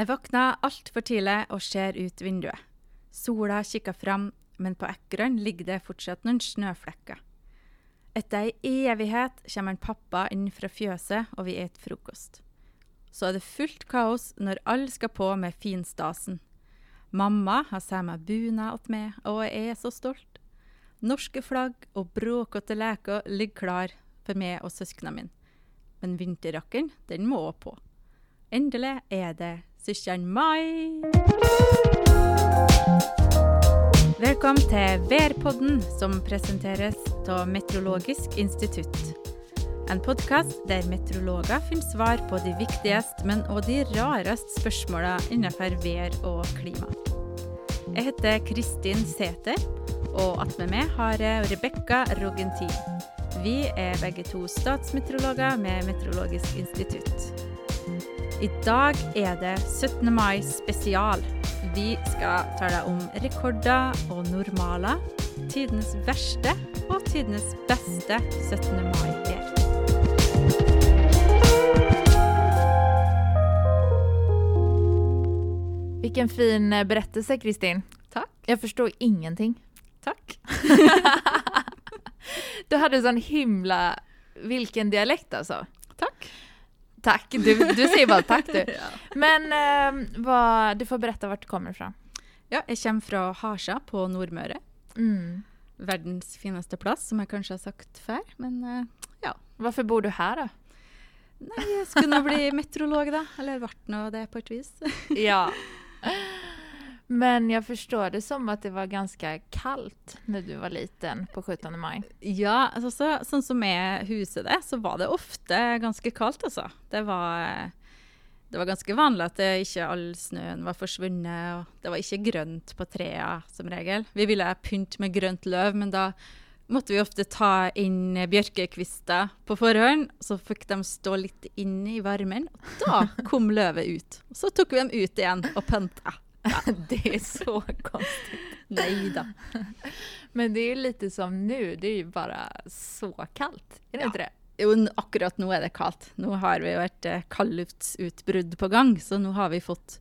Jeg våkna altfor tidlig og ser ut vinduet. Sola kikker fram, men på ekrene ligger det fortsatt noen snøflekker. Etter ei evighet kommer en pappa inn fra fjøset, og vi spiser frokost. Så er det fullt kaos når alle skal på med finstasen. Mamma har seg med bunad til meg, og jeg er så stolt. Norske flagg og bråkete leker ligger klar for meg og søsknene mine. Men vinterjakken, den må òg på. Endelig er det 17. mai! Velkommen til Værpodden, som presenteres av Meteorologisk institutt. En podkast der meteorologer finner svar på de viktigste, men også de rareste spørsmålene innenfor vær og klima. Jeg heter Kristin Sæther, og attmed meg har jeg Rebekka Rogentin. Vi er begge to statsmeteorologer med Meteorologisk institutt. I dag er det 17. mai spesial. Vi skal tale om rekorder og normaler, tidenes verste og tidenes beste 17. mai-vær. Vilken fin eh, berättelse Kristin. Tack. Jag förstår ingenting. Tack. Du hade sån himla... Vilken dialekt alltså. Tack. Tack, du, du säger bara tack du. Men eh, vad, du får berätta vart du kommer ifrån. Ja, jeg kommer fra Harsa på Nordmøre. Mm. Verdens fineste plass, som jeg kanskje har sagt før. Men eh, Varför bor du här då? nei, jeg skulle nå bli meteorolog, da. Eller ble nå det på et vis. Ja. Men jag förstår det som att det var ganska kallt när du var liten på 17 maj. Ja, altså, så, sånn som jeg huset det, så var det ofte ganske kaldt, altså. Det var, det var ganske vanlig at det ikke all snøen var forsvunnet, og det var ikke grønt på trærne som regel. Vi ville pynte med grønt løv, men da måtte vi ofte ta inn bjørkekvister på forhånd, så fikk de stå litt inne i varmen, og da kom løvet ut. Så tok vi dem ut igjen og pynta. Det är så konstigt. Nei da. Men det är ju lite som nu, det är ju bara så kallt. Är det Ja. inte det? Jo, akkurat nå er det kaldt. Nå har vi et eh, kaldluftsutbrudd på gang, så nå har vi fått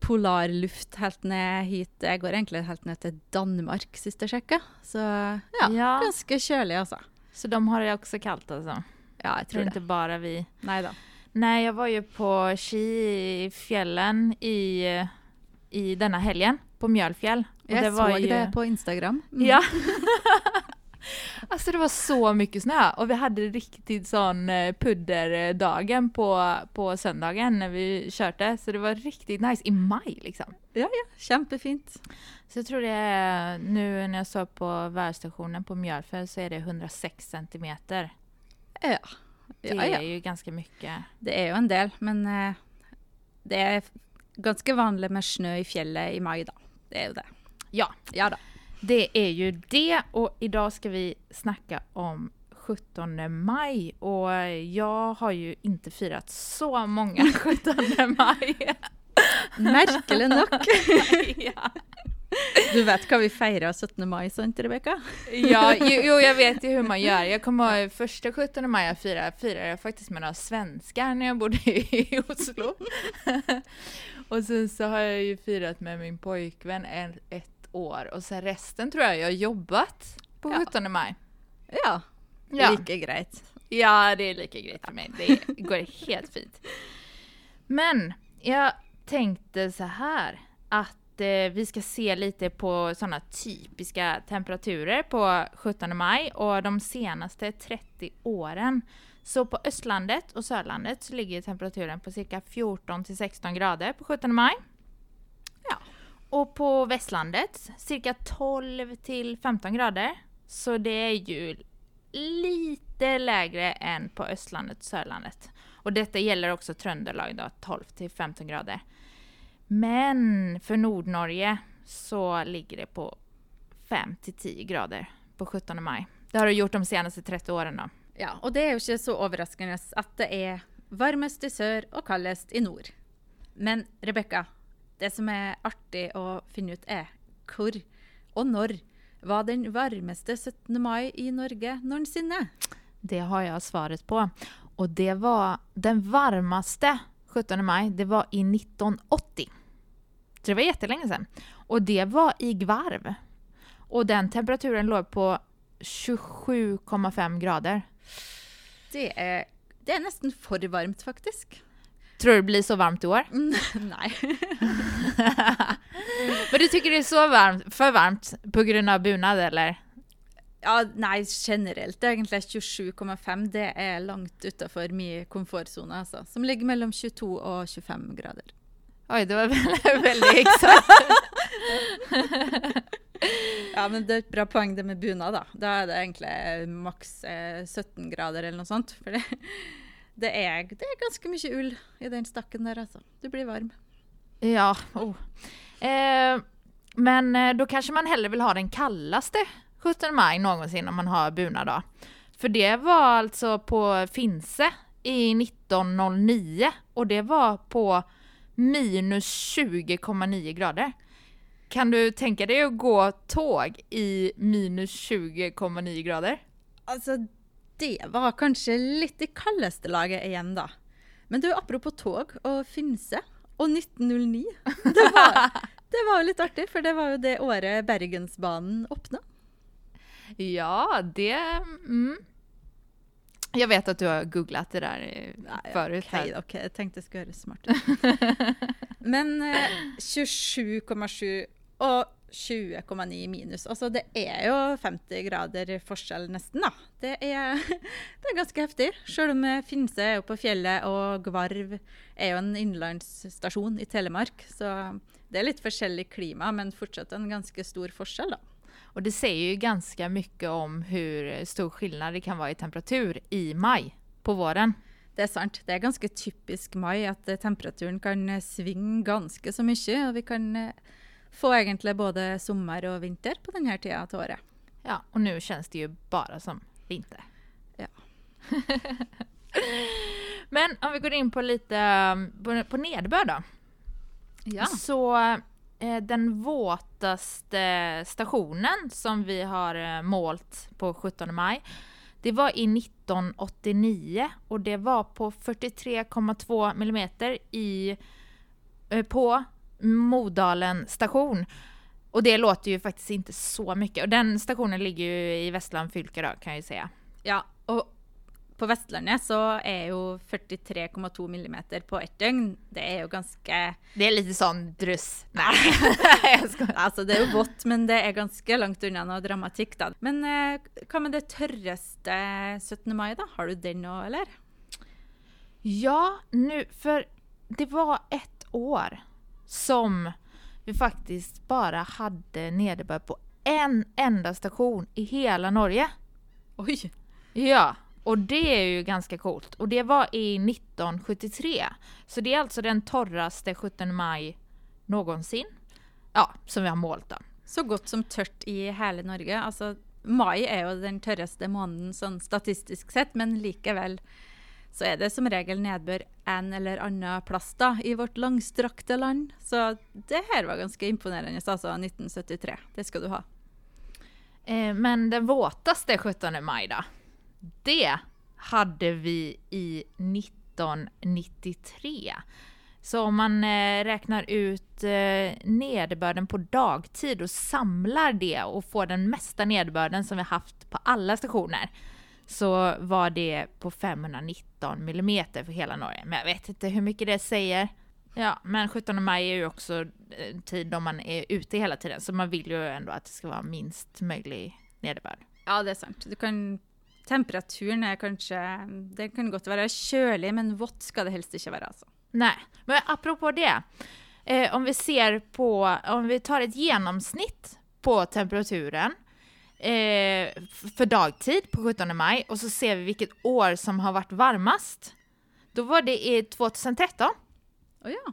polarluft helt ned hit. Jeg går egentlig helt ned til Danmark sist jeg sjekka. Så ja, Ja. ganske kjølig, altså. Så de har det också kallt alltså? Ja, jeg Det är tror inte det. bara vi. Nei da. Nej, jag var ju på ski i fjällen i, i denna helgen på Mjölfjäll. Jeg det var så ju... det på Instagram. Mm. Ja. alltså det var så mycket snö och vi hade riktigt sån eh, pudderdagen på, på söndagen när vi körde. Så det var riktigt nice i maj liksom. Kjempefint. Så jag tror det är, nu när jag såg på väderstationen på Mjölfjäll så är det 106 centimeter. Ja. Det Ja, är ja. ju ganska mycket. Det er jo en del, men eh, det er ganske vanlig med snø i fjellet i mai, da. Det jo det. Ja, Ja da. Det är ju det och idag ska vi snacka om 17 maj och jag har ju inte firat så många 17 maj. Merkelig nok. ja. Du vet hva vi feirer 17. mai, sant, Rebekka? ja, jo, jo, jag vet ju hur man gör. Jag kommer ihåg första 17 maj jag firade, firade jag faktiskt med några svenskar när jag bodde i Oslo. och sen så har jag ju firat med min pojkvän en, ett år och sen resten tror jag jag har jobbat på Ja. 17 maj. Ja. Ja. Like greit. Ja, det är lika grejt för mig. Det går helt fint. Men jag tänkte så här att Eh, vi ska se lite på sådana typiska temperaturer på 17 maj och de senaste 30 åren. Så på Östlandet och Sörlandet så ligger temperaturen på cirka 14 till 16 grader på 17 maj. Ja. Och på Västlandet cirka 12 till 15 grader. Så det är ju lite lägre än på Östlandet och Sörlandet. Och detta gäller också Tröndelag då, 12 till 15 grader. Men för Nordnorge så ligger det på 5 till 10 grader på 17 maj. Det har det gjort de senaste 30 åren då. Ja, og det er jo ikke så overraskende at det er varmest i sør og kaldest i nord. Men Rebekka, det som er artig å finne ut er hvor og når var den varmeste 17. mai i Norge noensinne? Det har jag svaret på. Och det var den varmaste 17 maj, det var i 1980. Så det var jättelänge sedan. Och det var i Gvarv. Och den temperaturen låg på 27,5 grader. Det är, det är nästan för varmt faktiskt. Tror du det blir så varmt i år? Mm, nej. Men du tycker det är så varmt, för varmt på grund av bunad eller? Ja, nej, generellt egentligen 27,5 det är långt utanför min komfortzon alltså, som ligger mellan 22 och 25 grader. Oj, det var väldigt, exakt. ja, men det är ett bra poäng det med bunad då. Då är det egentligen max eh, 17 grader eller något sånt. För det, det, är, det är ganska mycket ull i den stacken där alltså. Du blir varm. Ja, oh. eh, men eh, då kanske man hellre vill ha den kallaste 17 maj någonsin om man har bunad då. För det var alltså på Finse i 1909 och det var på minus 20,9 grader. Kan du tänka dig att gå tåg i minus 20,9 grader? Alltså, det var kanske lite kallaste laget igen då. Men du, apropå tåg och Finse och 1909. Det var, det var lite artigt, för det var ju det året Bergensbanen öppnade. Ja, det... Mm. Jag vet att du har googlat det där eh, förut. Okej, okay, okay, jag tänkte jag skulle göra det smart. Men eh, 27,7 och 20,9 minus. Alltså det är ju 50 grader forskjell nästan. Det är, det är ganska häftigt. Även om Finse är på fjället och Gvarv är ju en inlandsstation i Telemark. Så det är lite olika klimat men fortsatt en ganska stor. Då. Och det säger ju ganska mycket om hur stor skillnad det kan vara i temperatur i maj på våren. Det är sant. Det är ganska typiskt maj att eh, temperaturen kan eh, svinga ganska så mycket och vi kan eh, få egentligen både sommar och vinter på den här tiden av året. Ja, och nu känns det ju bara som vinter. Ja. Men om vi går in på lite på, på nederbörd då. Ja. Så Eh, den våtaste stationen som vi har eh, målt på 17 maj, det var i 1989 och det var på 43,2 millimeter i, eh, på Modalen station. Och det låter ju faktiskt inte så mycket. Och den stationen ligger ju i Västland fylke då, kan jag ju säga. Ja, och på Västlandet så är ju 43,2 millimeter på ett dygn, det är ju ganska... Det är lite sån druss. Nej, alltså det är ju vått, men det är ganska långt undan och dramatik då. Men eh, vad med det torraste 17 maj då? Har du den nu eller? Ja, nu, för det var ett år som vi faktiskt bara hade nederbörd på en enda station i hela Norge. Oj! Ja, och det är ju ganska coolt. Och det var i 1973. Så det är alltså den torraste 17 maj någonsin. Ja, som vi har målt då. Så gott som tört i hela Norge. Alltså, maj är ju den torraste månaden statistiskt sett, men likaväl så är det som regel nedbör en eller annan plats då, i vårt långstrakta land. Så det här var ganska imponerande, alltså 1973. Det ska du ha. Eh, men den våtaste 17 maj då? Det hade vi i 1993. Så om man eh, räknar ut eh, nederbörden på dagtid och samlar det och får den mesta nederbörden som vi haft på alla stationer så var det på 519 millimeter för hela Norge. Men jag vet inte hur mycket det säger. Ja, men 17 maj är ju också en tid då man är ute hela tiden, så man vill ju ändå att det ska vara minst möjlig nederbörd. Ja, det är sant. Du kan, temperaturen är kanske, det kan gott vara kölig, men vått ska det helst inte vara. Alltså. Nej, men apropå det, eh, om vi ser på, om vi tar ett genomsnitt på temperaturen eh, för dagtid på 17 maj och så ser vi vilket år som har varit varmast. Då var det i 2013. Oh ja.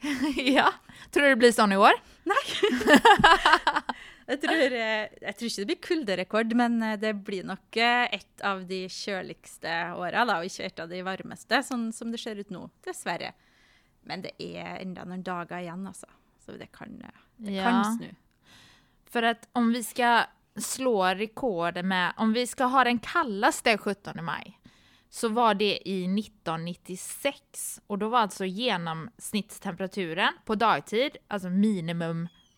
ja. Tror du det blir sån i år? Nej. jag, tror, eh, jag tror inte det blir kulderekord, men eh, det blir nog eh, ett av de köligste åren, och inte ett av de varmaste, sånn som det ser ut nu, dessvärre. Men det är ändå några dagar igen, alltså. så det kan, det ja. kan snu. För att om vi ska slå rekord med, om vi ska ha den kallaste 17 maj, så var det i 1996 och då var alltså genomsnittstemperaturen på dagtid, alltså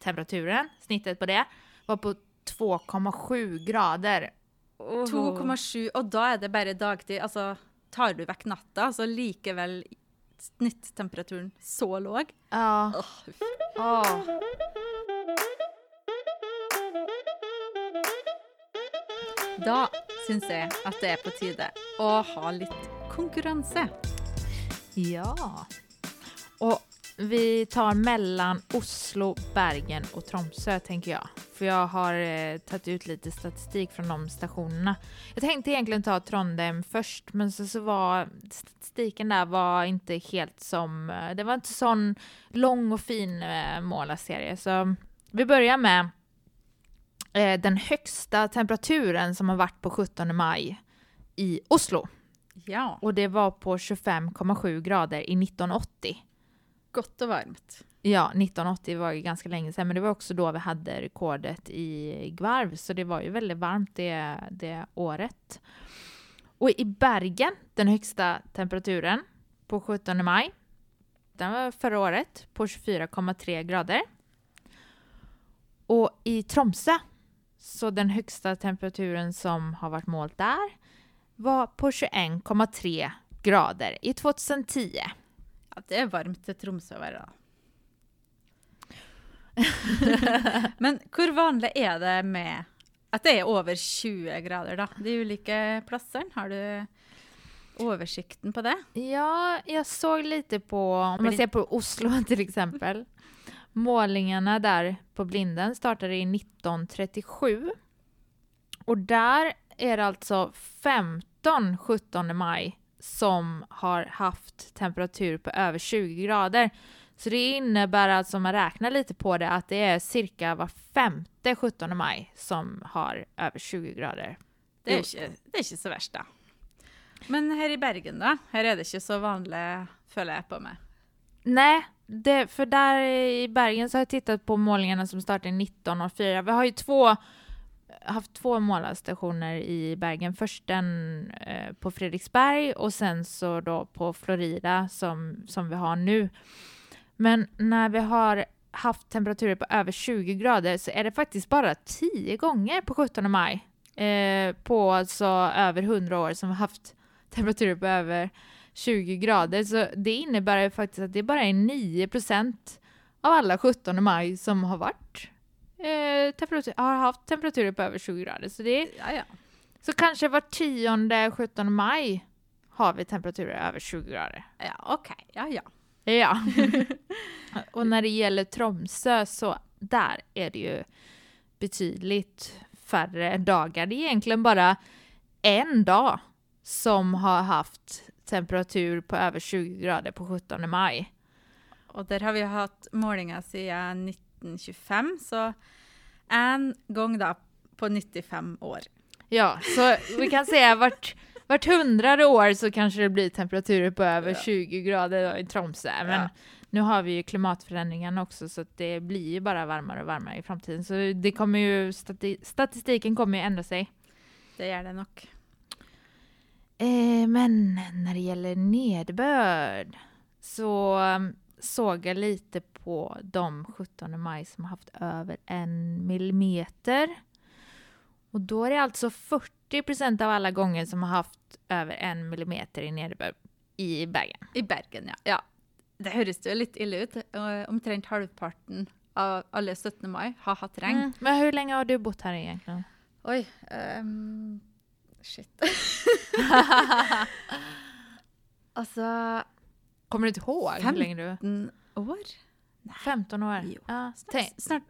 minimumtemperaturen, snittet på det, var på 2,7 grader. Oh. 2,7, og da er det bare dagtid. Altså, tar du vekk natta, så likevel snitttemperaturen så låg. Ja. Uff. Åh. Da syns jeg at det er på tide å ha litt konkurranse. Ja. Och vi tar mellan Oslo, Bergen och Tromsö tänker jag. För jag har eh, tagit ut lite statistik från de stationerna. Jag tänkte egentligen ta Trondheim först men så, så var statistiken där var inte helt som, eh, det var inte sån lång och fin eh, målarserie. Så vi börjar med eh, den högsta temperaturen som har varit på 17 maj i Oslo. Ja. Och det var på 25,7 grader i 1980. Gott och varmt. Ja, 1980 var ju ganska länge sedan, men det var också då vi hade rekordet i Gvarv, så det var ju väldigt varmt det, det året. Och i Bergen, den högsta temperaturen på 17 maj, den var förra året på 24,3 grader. Och i Tromsö, så den högsta temperaturen som har varit målt där, var på 21,3 grader i 2010. Det er varmt til Tromsø å være, da. Men hvor vanlig er det med at det er over 20 grader, da? De ulike plassene? Har du oversikten på det? Ja, jag såg lite på, om man ser på Oslo till exempel. Målningarna där på blinden startade i 1937. Och där är det alltså 15 17 maj som har haft temperatur på över 20 grader. Så det innebär alltså, om man räknar lite på det, att det är cirka var femte 17 maj som har över 20 grader. Det er, ikke, det er ikke så verst, da. Men her i Bergen, da? Her er det ikke så vanlig, føler jeg på meg. Nej, det, för där i Bergen så har jag tittat på målningarna som startade 1904. Vi har ju två, haft två målarstationer i Bergen. Först den eh, på Fredriksberg och sen så då på Florida som, som vi har nu. Men när vi har haft temperaturer på över 20 grader så är det faktiskt bara 10 gånger på 17 maj. Eh, på alltså över 100 år som vi har haft temperaturer på över 20 grader. Så det innebär ju faktiskt att det bara är 9% av alla 17 maj som har varit eh, temperatur, har haft temperaturer på över 20 grader. Så, det är, Ja, ja. så kanske var tionde 17 maj har vi temperaturer över 20 grader. Ja, OK. Ja, ja. Ja. Och när det gäller Tromsö så där är det ju betydligt färre dagar. Det är egentligen bara en dag som har haft temperatur på över 20 grader på 17 maj. Og der har vi hatt målinger siden 1925, så en gang da på 95 år. Ja, så vi kan säga vart, vart hundrade år så kanske det blir temperaturer på över Ja. 20 grader då i Tromsö. Men Ja. nu har vi ju klimatförändringarna också så att det blir ju bara varmare och varmare i framtiden. Så det kommer ju, stati statistiken kommer ju ändra sig. Det gjør det nok. Eh, men när det gäller nederbörd så um, såg jag lite på de 17 maj som har haft över en millimeter. Och då är det alltså 40% av alla gånger som har haft över en millimeter i nederbörd i Bergen. I Bergen, ja. ja. Det høres jo litt ille ut. og Omtrent halvparten av alle 17. mai har hatt regn. Mm. Men hur länge har du bott här egentligen? Oi. ehm, shit. altså Kommer du inte ihåg hur länge du... 15 år? 15 år? Jo. Ja. Snart. Snart.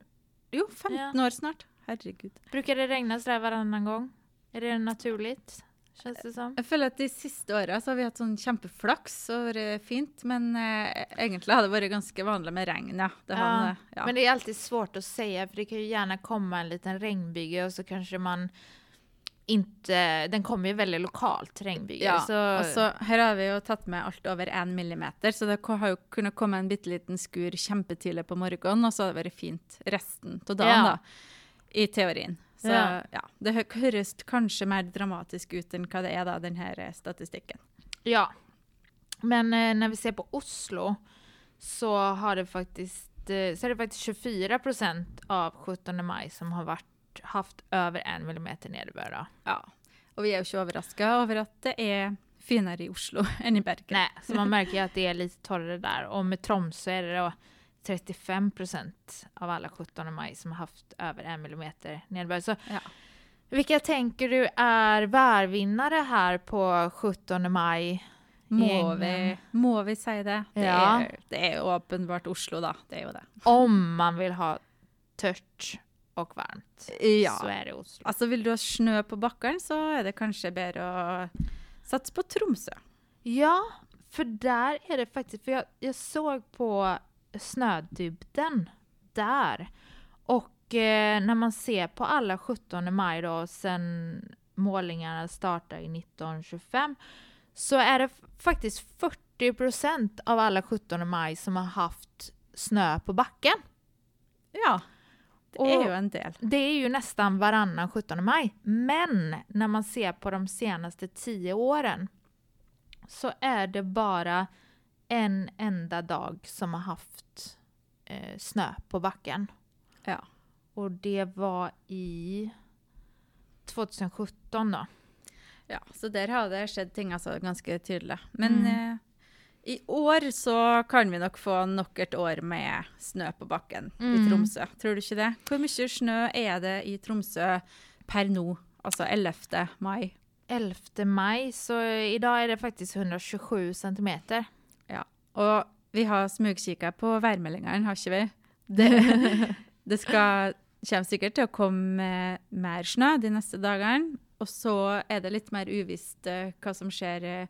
Jo, 15 år snart. Herregud. brukar det regna sådär varannan gång? Är det naturligt? Känns det som? Jeg føler at De siste åra har vi hatt sånn kjempeflaks og vært fint, men eh, egentlig har det vært ganske vanlig med regn. ja. Det har, Ja, ja. Men det är alltid svårt att säga för det kan ju gärna komma en liten regnbyge och så kanske man inte, den kommer ju väldigt lokalt regnbyge. Ja, så, altså, her har vi jo tatt med alt over 1 millimeter, så det har jo kunnet komme en bitte liten skur kjempetidlig på morgenen, og så har det vært fint resten av dagen, Ja. da. I teorien. Så Ja. ja, det hø- høres kanskje mer dramatisk ut enn hva det er, da, den her eh, statistikken. Ja. Men eh, när vi ser på Oslo så har det faktiskt, eh, så är det faktiskt 24 procent av 17 maj som har varit, haft över en millimeter nederbörd. då. Ja. Og vi er jo ikke overraska over at det er finere i Oslo enn i Bergen. Nej, så man märker ju att det är lite torrare där. Och med Tromsø är det då 35 procent av alla 17 maj som har haft över en millimeter nederbörd. Så Ja. vilka tänker du är värvinnare här på 17 maj? Må vi, må vi si det? Det, Ja. det jo åpenbart Oslo, da. Det er jo det. Om man vill ha tört och varmt Ja. så är det Oslo. Altså, vil du ha snø på bakken, så er det kanskje bedre å satse på Tromsø. Ja, för där är det faktiskt, för jag, jag såg på snödybden där. Och eh, när man ser på alla 17 maj då, sen målningarna startade i 1925, så är det faktiskt 40 procent av alla 17 maj som har haft snö på backen. Ja. Det er jo en del. Det är ju nästan varannan 17 maj. Men när man ser på de senaste tio åren så är det bara en enda dag som har haft eh, snö på backen. Ja. Och det var i 2017 då. Ja, så der har det skjedd ting altså ganske tydelig. Men Mm. eh, i år så kan vi nok få nok et år med snø på bakken i Mm. Tromsø. Tror du ikke det? Hvor mye snø er det i Tromsø per nå? Altså 11. mai. 11 maj, så idag är det faktiskt 127 centimeter. Ja. Og vi har smugkikka på værmeldingene, har ikke vi? Det, det skal, kommer sikkert til å komme mer snø de neste dagene. Og så er det litt mer uvisst eh, hva som skjer eh,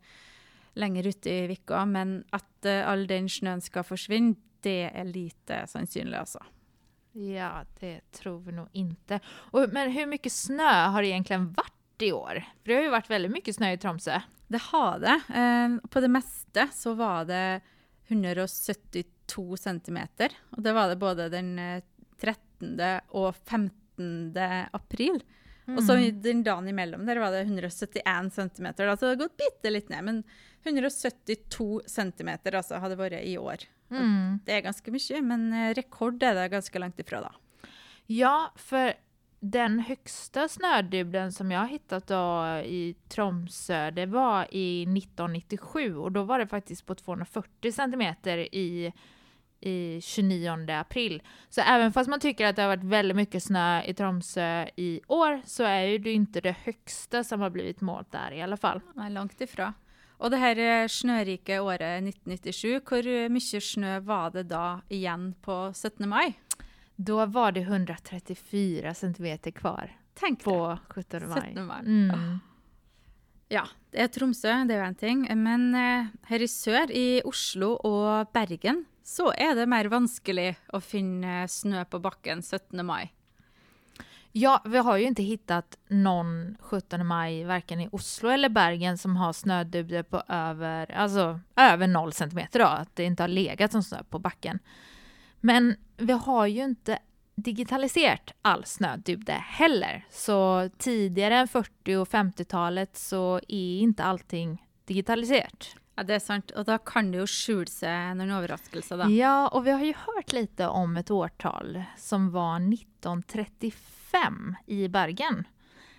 lenger ute i vika. Men at eh, all den snøen skal forsvinne, det er lite sannsynlig, altså. Ja, det tror vi nog inte. Och, men hur mycket snö har det egentligen varit i år? För det har ju varit väldigt mycket snö i Tromsø. Det har det. Eh, på det meste så var det 172 centimeter. Og det var det både den eh, 13. og 15. april. Og så den dagen imellom der var det 171 centimeter. Da, så det har gått bitte litt ned. Men 172 centimeter altså, har det vært i år. Mm. Det er ganske mye, men eh, rekord er det ganske langt ifra, da. Ja, för den högsta snödybden som jag har hittat då i Tromsö, det var i 1997 och då var det faktiskt på 240 centimeter i, i 29 april. Så även fast man tycker att det har varit väldigt mycket snö i Tromsö i år så är ju det inte det högsta som har blivit målt där i alla fall. Nei, langt ifra. Og det her eh, snørike året 1997, hvor eh, mye snø var det da igjen på 17. mai? Då var det 134 centimeter kvar det. på 17 maj. 17. mai. Mm. Ja, det er Tromsø, det er jo en ting. Men eh, her i sør, i Oslo og Bergen, så är det mer vanskelig att finna snö på backen 17. maj. Ja, vi har ju inte hittat någon 17 maj, varken i Oslo eller Bergen, som har snödybder på över, alltså, över 0 centimeter då, att det inte har legat som snö på backen. Men vi har ju inte digitaliserat all snödubbe heller, så tidigare än 40 och 50-talet så är inte allting digitaliserat. Ja, det er sant. Og da kan det jo skjule seg noen overraskelser, da. Ja, och vi har ju hört lite om ett årtal som var 1935 i Bergen.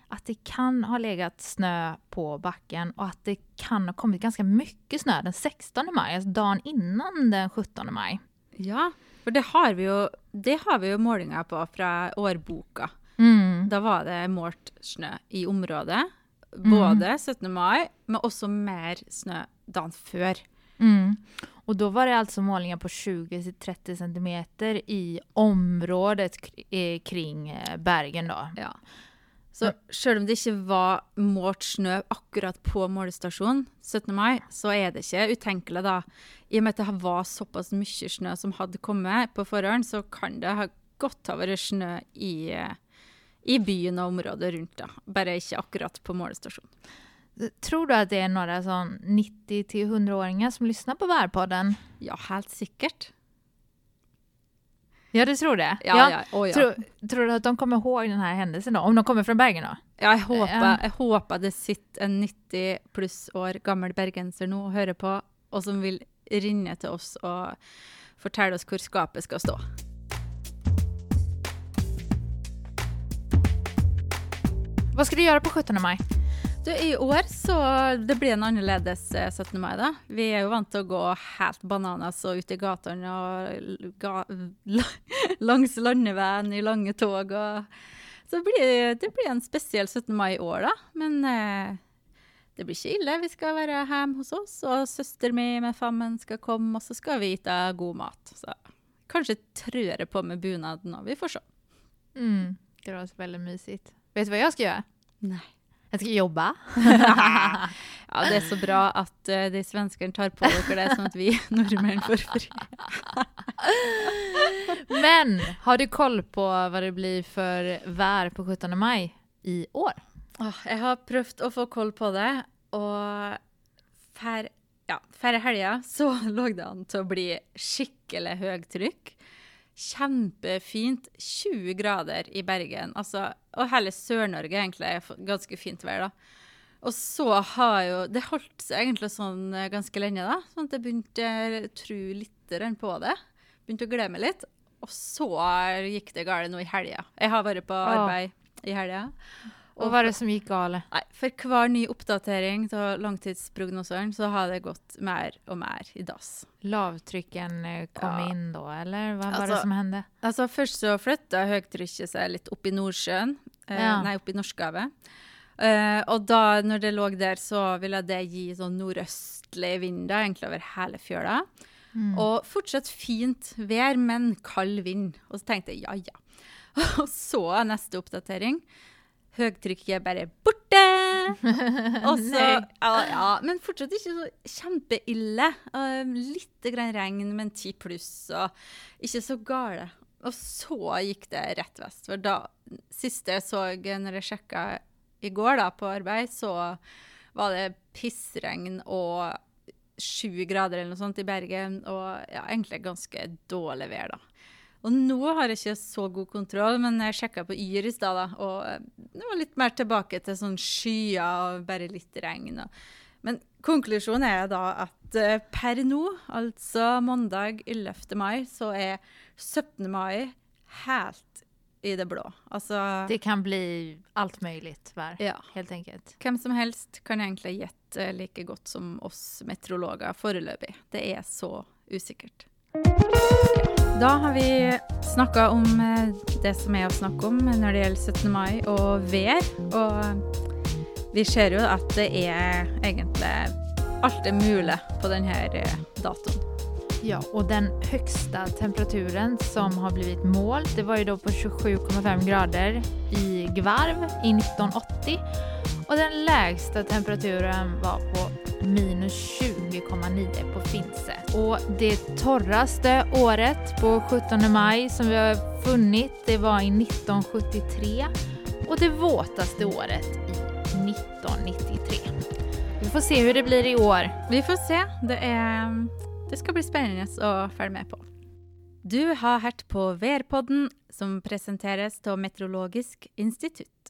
Att det kan ha legat snö på backen och att det kan ha kommit ganska mycket snö den 16 maj, alltså dagen innan den 17 maj. Ja, for det har vi jo, det har vi jo målinger på fra årboka. Mm. Da var det målt snø i området. Både 17. mai, men også mer snø dagen før. Mm. Och då var det alltså målningar på 20-30 centimeter i området kr- kring eh, Bergen då. Ja. Så selv om det ikke var målt snø akkurat på målestasjonen 17. mai, så er det ikke utenkelig da. I og med at det var såpass mye snø som hadde kommet på forhånd, så kan det ha godt ha snø i, eh, i byen og området rundt da. Bare ikke akkurat på målestasjonen. Tror du att det är några sån 90-100-åringar som lyssnar på Värpodden? Ja, helt sikkert. Ja, du tror det? Ja, ja. Å, ja. Tror, tror du att de kommer ihåg den här händelsen då? Om de kommer från Bergen då? ja jeg, håper, Ja. jeg håper det sitter en 90 pluss år gammel bergenser nå og hører på, og som vil rinne til oss og fortelle oss hvor skapet skal stå. Vad ska du göra på 17 maj? Du, I år så det blir en annerledes eh, 17. mai. da. Vi er jo vant til å gå helt bananas og ut i gatene og l- ga, la- langs landeveien i lange tog. Og, så det blir, det blir en spesiell 17. mai i år, da. Men eh, det blir ikke ille. Vi skal være hjemme hos oss, og søster mi med fammen skal komme, og så skal vi spise god mat. Så kanskje trør jeg på med bunaden òg. Vi får se. Mm, det låter väldigt mysigt. Vet du vad jag ska göra? Nei. Jag ska jobba. Ja, det er så bra at eh, de svenskene tar på dere det, sånn at vi nordmenn får fri. Men har du koll på vad det blir för vär på 17 maj i år? Åh, jeg har prøvd å få koll på det, og før, ja, før helga så lå det an til å bli skikkelig høytrykk. Kjempefint. 20 grader i Bergen. Altså, og hele Sør-Norge egentlig er ganske fint vær, da. Og så har jo Det holdt seg egentlig sånn eh, ganske lenge, da. Sånn at jeg begynte å tro litt på det. Begynte å glede meg litt. Og så gikk det galt nå i helga. Jeg har vært på arbeid i helga. Och vad var det som gick galet? For hver ny oppdatering av langtidsprognoseren så har det gått mer og mer i dass. Lavtrycken eh, kom Ja. in då, eller vad var det Alltså, som hände? Altså Først så flytta høytrykket seg litt opp i Nordsjøen, eh, Ja. nei, opp i Norskehavet. Eh, og da, når det lå der, så ville det gi sånn nordøstlig vind da, egentlig over hele fjøla. Mm. Og fortsatt fint vær, men kald vind. Og så tenkte jeg ja, ja. Og så neste oppdatering. Høytrykket bare borte! Og så, ja, ja, men fortsatt ikke så kjempeille. Uh, litt grann regn, men 10 pluss, og ikke så gale. Og så gikk det rett vest. For da, siste jeg så når jeg sjekka i går da, på arbeid, så var det pissregn og sju grader eller noe sånt i Bergen, og ja, egentlig ganske dårlig vær, da. Og nå har jeg ikke så god kontroll, men jeg sjekka på Yr i stad, og eh, det var litt mer tilbake til sånn skyer og bare litt regn. Og. Men konklusjonen er da at eh, per nå, altså mandag 11. mai, så er 17. mai helt i det blå. Altså Det kan bli allt möjligt vär, Ja. helt enkelt. Hvem som helst kan egentlig gjette like godt som oss meteorologer foreløpig. Det er så usikkert. Da har vi snakka om eh, det som er å snakke om når det gjelder 17. mai og vær. Og vi ser jo at det er egentlig alt er mulig på denne eh, datoen. Ja, och den högsta temperaturen som har blivit mål, det var ju då på 27,5 grader i Gvarv i 1980. Och den lägsta temperaturen var på minus 20, 20,9 på Finse. Och det torraste året på 17 maj som vi har funnit, det var i 1973. Och det våtaste året i 1993. Vi får se hur det blir i år. Vi får se. Det, är, det ska bli spännande att följa med på. Du har hört på Værpodden, som presenteras av Meteorologisk institutt.